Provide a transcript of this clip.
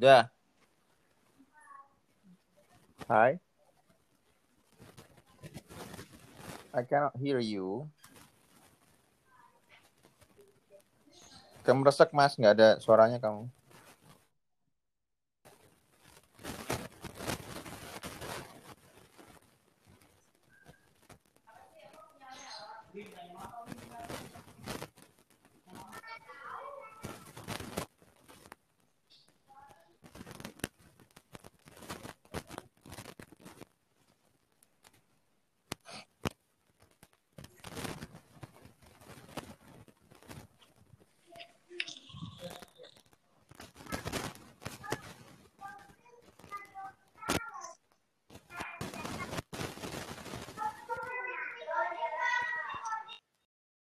Udah. hai I cannot hear you. Kamu resek mas, nggak ada suaranya kamu.